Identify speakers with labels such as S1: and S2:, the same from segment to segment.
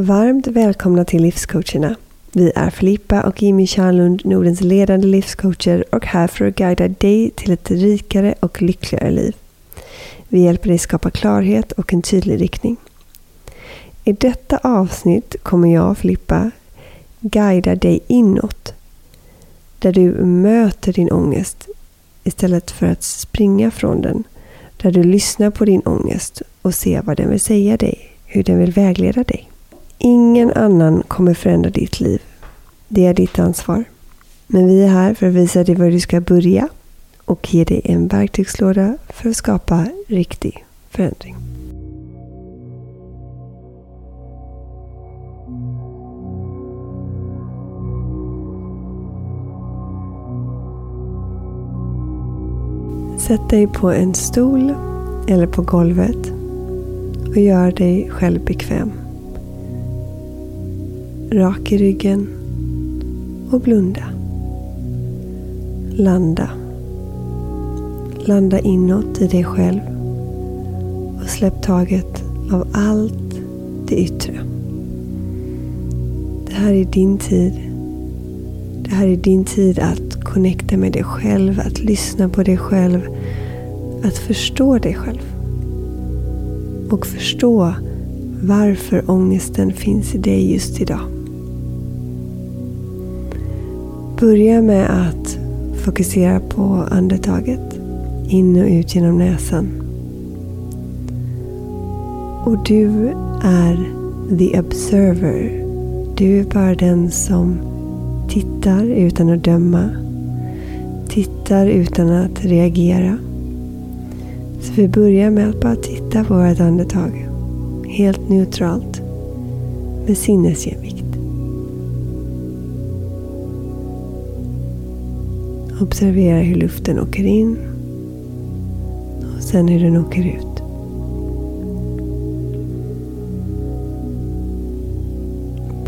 S1: Varmt välkomna till Livscoacherna. Vi är Filippa och Jimmy Kärnlund, Nordens ledande livscoacher och här för att guida dig till ett rikare och lyckligare liv. Vi hjälper dig skapa klarhet och en tydlig riktning. I detta avsnitt kommer jag, Filippa, guida dig inåt. Där du möter din ångest istället för att springa från den. Där du lyssnar på din ångest och ser vad den vill säga dig, hur den vill vägleda dig. Ingen annan kommer förändra ditt liv. Det är ditt ansvar. Men vi är här för att visa dig var du ska börja och ge dig en verktygslåda för att skapa riktig förändring. Sätt dig på en stol eller på golvet och gör dig själv bekväm. Rak i ryggen och blunda. Landa. Landa inåt i dig själv och släpp taget av allt det yttre. Det här är din tid. Det här är din tid att connecta med dig själv, att lyssna på dig själv, att förstå dig själv. Och förstå varför ångesten finns i dig just idag. Börja med att fokusera på andetaget. In och ut genom näsan. Och du är the observer. Du är bara den som tittar utan att döma. Tittar utan att reagera. Så vi börjar med att bara titta på vårt andetag. Helt neutralt. Med sinnesgemenskap. Observera hur luften åker in och sen hur den åker ut.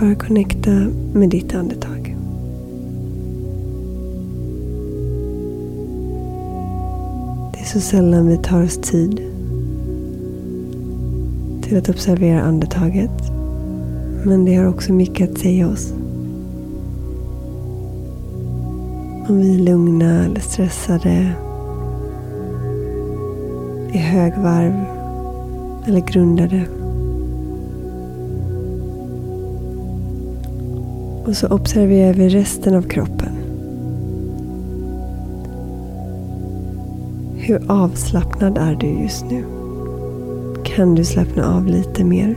S1: Bara connecta med ditt andetag. Det är så sällan vi tar oss tid till att observera andetaget. Men det har också mycket att säga oss. Om vi är lugna eller stressade. I högvarv eller grundade. Och så observerar vi resten av kroppen. Hur avslappnad är du just nu? Kan du slappna av lite mer?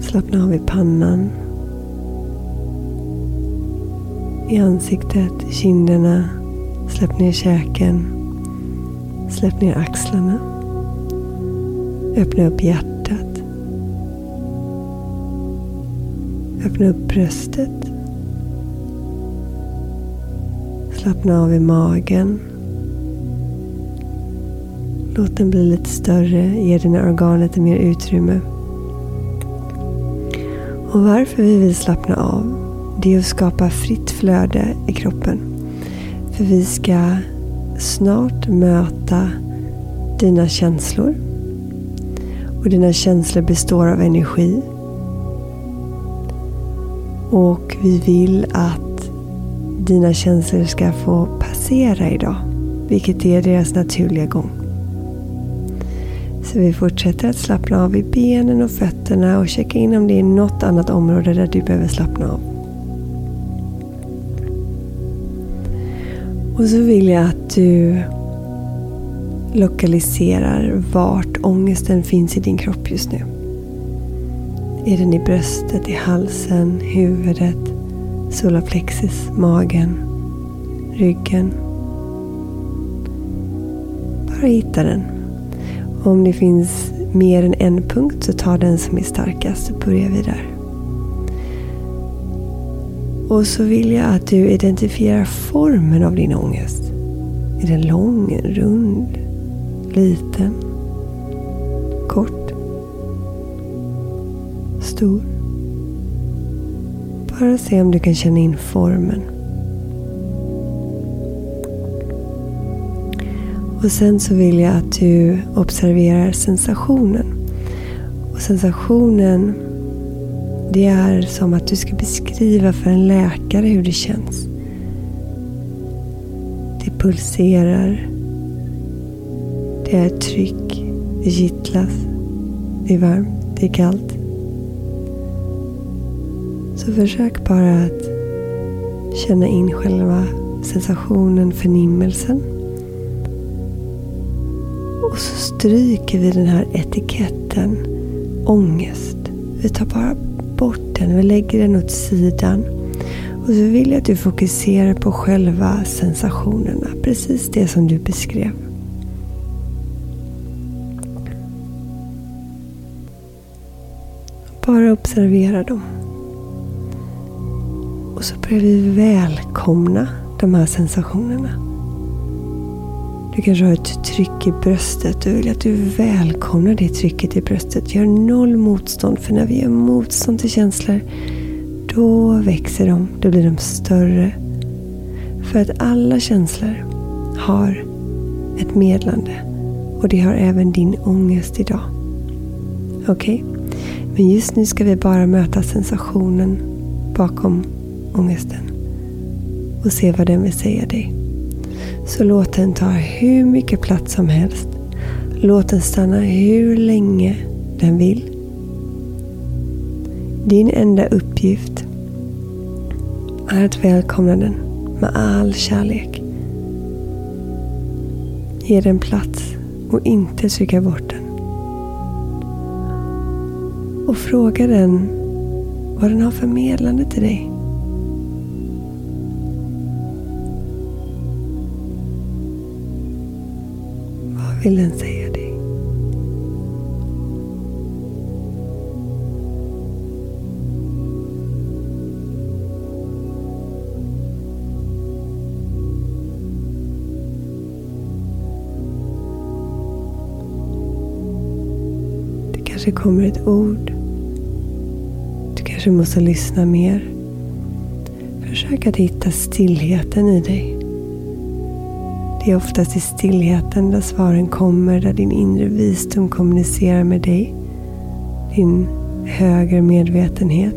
S1: Slappna av i pannan i ansiktet, kinderna. Släpp ner käken. Släpp ner axlarna. Öppna upp hjärtat. Öppna upp bröstet. Slappna av i magen. Låt den bli lite större. Ge dina organ lite mer utrymme. Och varför vi vill slappna av det är att skapa fritt flöde i kroppen. För vi ska snart möta dina känslor. Och dina känslor består av energi. Och vi vill att dina känslor ska få passera idag. Vilket är deras naturliga gång. Så vi fortsätter att slappna av i benen och fötterna och checka in om det är något annat område där du behöver slappna av. Och så vill jag att du lokaliserar vart ångesten finns i din kropp just nu. Är den i bröstet, i halsen, huvudet, solarplexus, magen, ryggen? Bara hitta den. Och om det finns mer än en punkt så ta den som är starkast så börjar vi där. Och så vill jag att du identifierar formen av din ångest. Är den lång, rund, liten, kort, stor? Bara se om du kan känna in formen. Och sen så vill jag att du observerar sensationen. Och sensationen, det är som att du ska beskriva för en läkare hur det känns. Det pulserar. Det är tryck. Det kittlas. Det är varmt. Det är kallt. Så försök bara att känna in själva sensationen, förnimmelsen. Och så stryker vi den här etiketten ångest. Vi tar bara bort den, vi lägger den åt sidan. Och så vill jag att du fokuserar på själva sensationerna. Precis det som du beskrev. Bara observera dem. Och så börjar vi välkomna de här sensationerna. Du kanske har ett tryck i bröstet. Du vill att du välkomnar det trycket i bröstet. Gör noll motstånd. För när vi gör motstånd till känslor, då växer de. Då blir de större. För att alla känslor har ett medlande. Och det har även din ångest idag. Okej? Okay? Men just nu ska vi bara möta sensationen bakom ångesten och se vad den vill säga dig. Så låt den ta hur mycket plats som helst. Låt den stanna hur länge den vill. Din enda uppgift är att välkomna den med all kärlek. Ge den plats och inte suga bort den. Och fråga den vad den har förmedlande till dig. Vill den säga dig? Det kanske kommer ett ord. Du kanske måste lyssna mer. Försök att hitta stillheten i dig. Det är oftast i stillheten där svaren kommer, där din inre visdom kommunicerar med dig. Din högre medvetenhet.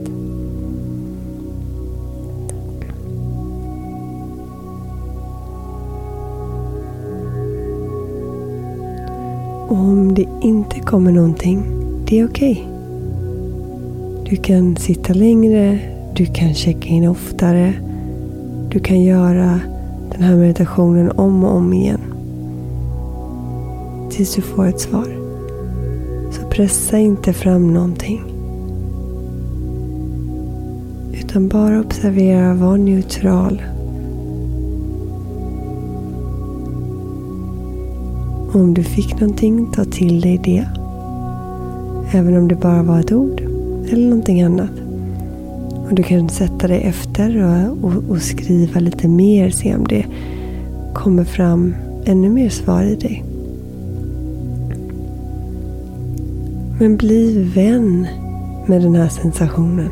S1: Och om det inte kommer någonting, det är okej. Okay. Du kan sitta längre, du kan checka in oftare. Du kan göra den här meditationen om och om igen. Tills du får ett svar. Så pressa inte fram någonting. Utan bara observera, var neutral. Och om du fick någonting, ta till dig det. Även om det bara var ett ord eller någonting annat. Och du kan sätta dig efter och, och, och, skriva lite mer. Se om det kommer fram ännu mer svar i dig. Men bli vän med den här sensationen.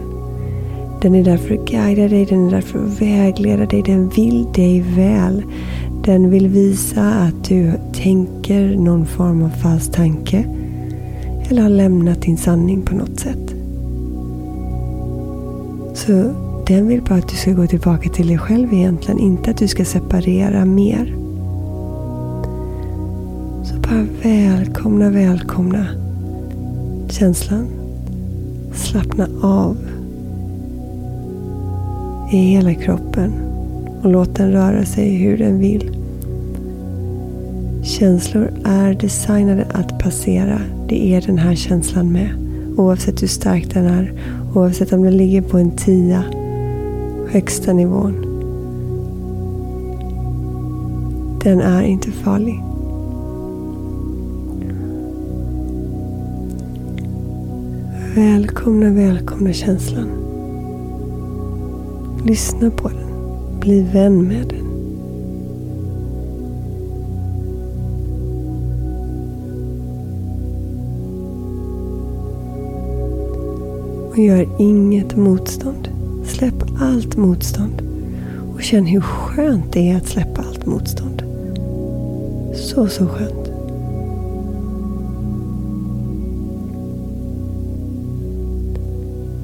S1: Den är där för att guida dig, den är där för att vägleda dig. Den vill dig väl. Den vill visa att du tänker någon form av falsk tanke. Eller har lämnat din sanning på något sätt. Så den vill bara att du ska gå tillbaka till dig själv egentligen. Inte att du ska separera mer. Så bara välkomna, välkomna känslan. Slappna av i hela kroppen och låt den röra sig hur den vill. Känslor är designade att passera. Det är den här känslan med. Oavsett hur stark den är Oavsett om den ligger på en tia, högsta nivån. Den är inte farlig. Välkomna, välkomna känslan. Lyssna på den. Bli vän med den. Och gör inget motstånd. Släpp allt motstånd. Och känn hur skönt det är att släppa allt motstånd. Så, så skönt.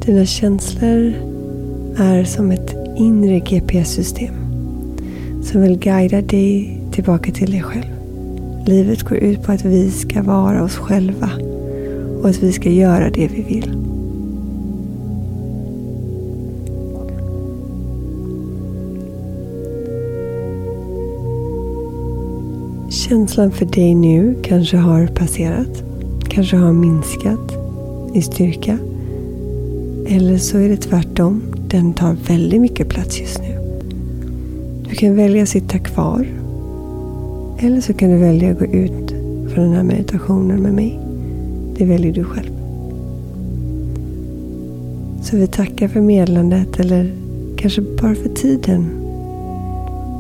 S1: Dina känslor är som ett inre GPS-system som vill guida dig tillbaka till dig själv. Livet går ut på att vi ska vara oss själva och att vi ska göra det vi vill. Känslan för dig nu kanske har passerat, kanske har minskat i styrka. Eller så är det tvärtom, den tar väldigt mycket plats just nu. Du kan välja att sitta kvar. Eller så kan du välja att gå ut från den här meditationen med mig. Det väljer du själv. Så vi tackar för medlandet eller kanske bara för tiden.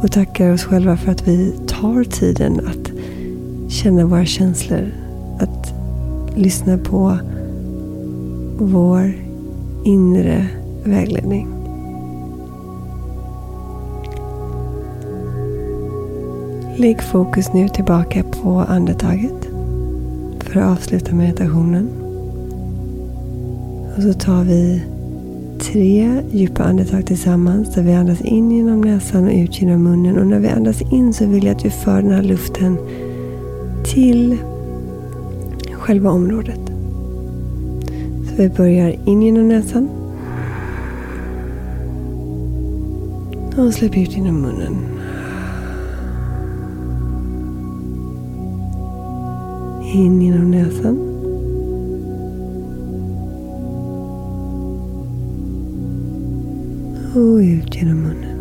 S1: Och tackar oss själva för att vi tar tiden att känna våra känslor. Att lyssna på vår inre vägledning. Lägg fokus nu tillbaka på andetaget för att avsluta meditationen. Och så tar vi tre djupa andetag tillsammans där vi andas in genom näsan och ut genom munnen. Och när vi andas in så vill jag att vi för den här luften till själva området. Så vi börjar in genom näsan. Och släpp ut genom munnen. In genom näsan. Och ut genom munnen.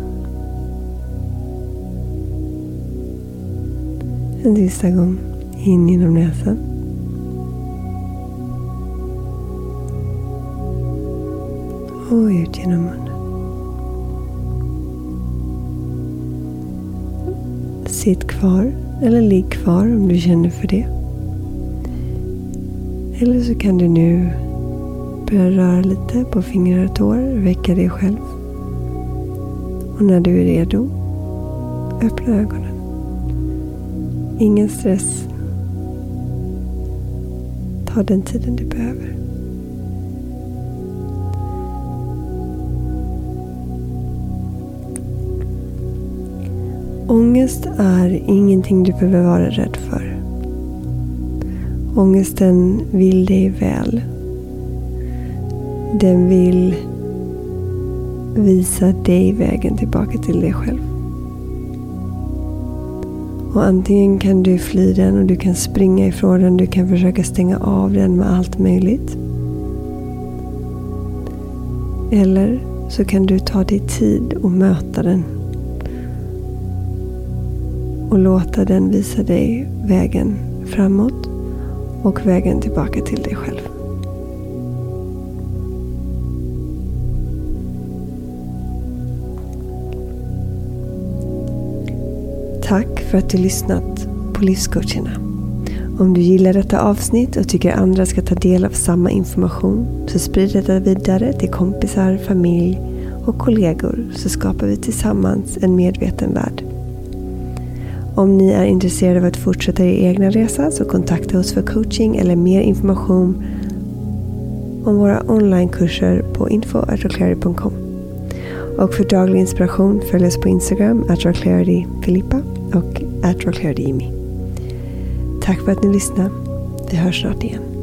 S1: En sista gång. In genom näsan. Och ut genom munnen. Sitt kvar eller ligg kvar om du känner för det. Eller så kan du nu börja röra lite på fingrar och tår, väcka dig själv. Och när du är redo, öppna ögonen. Ingen stress. Ta den tiden du behöver. Ångest är ingenting du behöver vara rädd för. Ångesten vill dig väl. Den vill visa dig vägen tillbaka till dig själv. Och antingen kan du fly den och du kan springa ifrån den. Du kan försöka stänga av den med allt möjligt. Eller så kan du ta dig tid och möta den. Och låta den visa dig vägen framåt och vägen tillbaka till dig själv. Tack för att du lyssnat på Livscoacherna. Om du gillar detta avsnitt och tycker andra ska ta del av samma information så sprid detta vidare till kompisar, familj och kollegor så skapar vi tillsammans en medveten värld. Om ni är intresserade av att fortsätta er egna resa så kontakta oss för coaching eller mer information om våra onlinekurser på info.clarity.com. Och för daglig inspiration följ oss på Instagram, Filippa och Imi. Tack för att ni lyssnade. Vi hörs snart igen.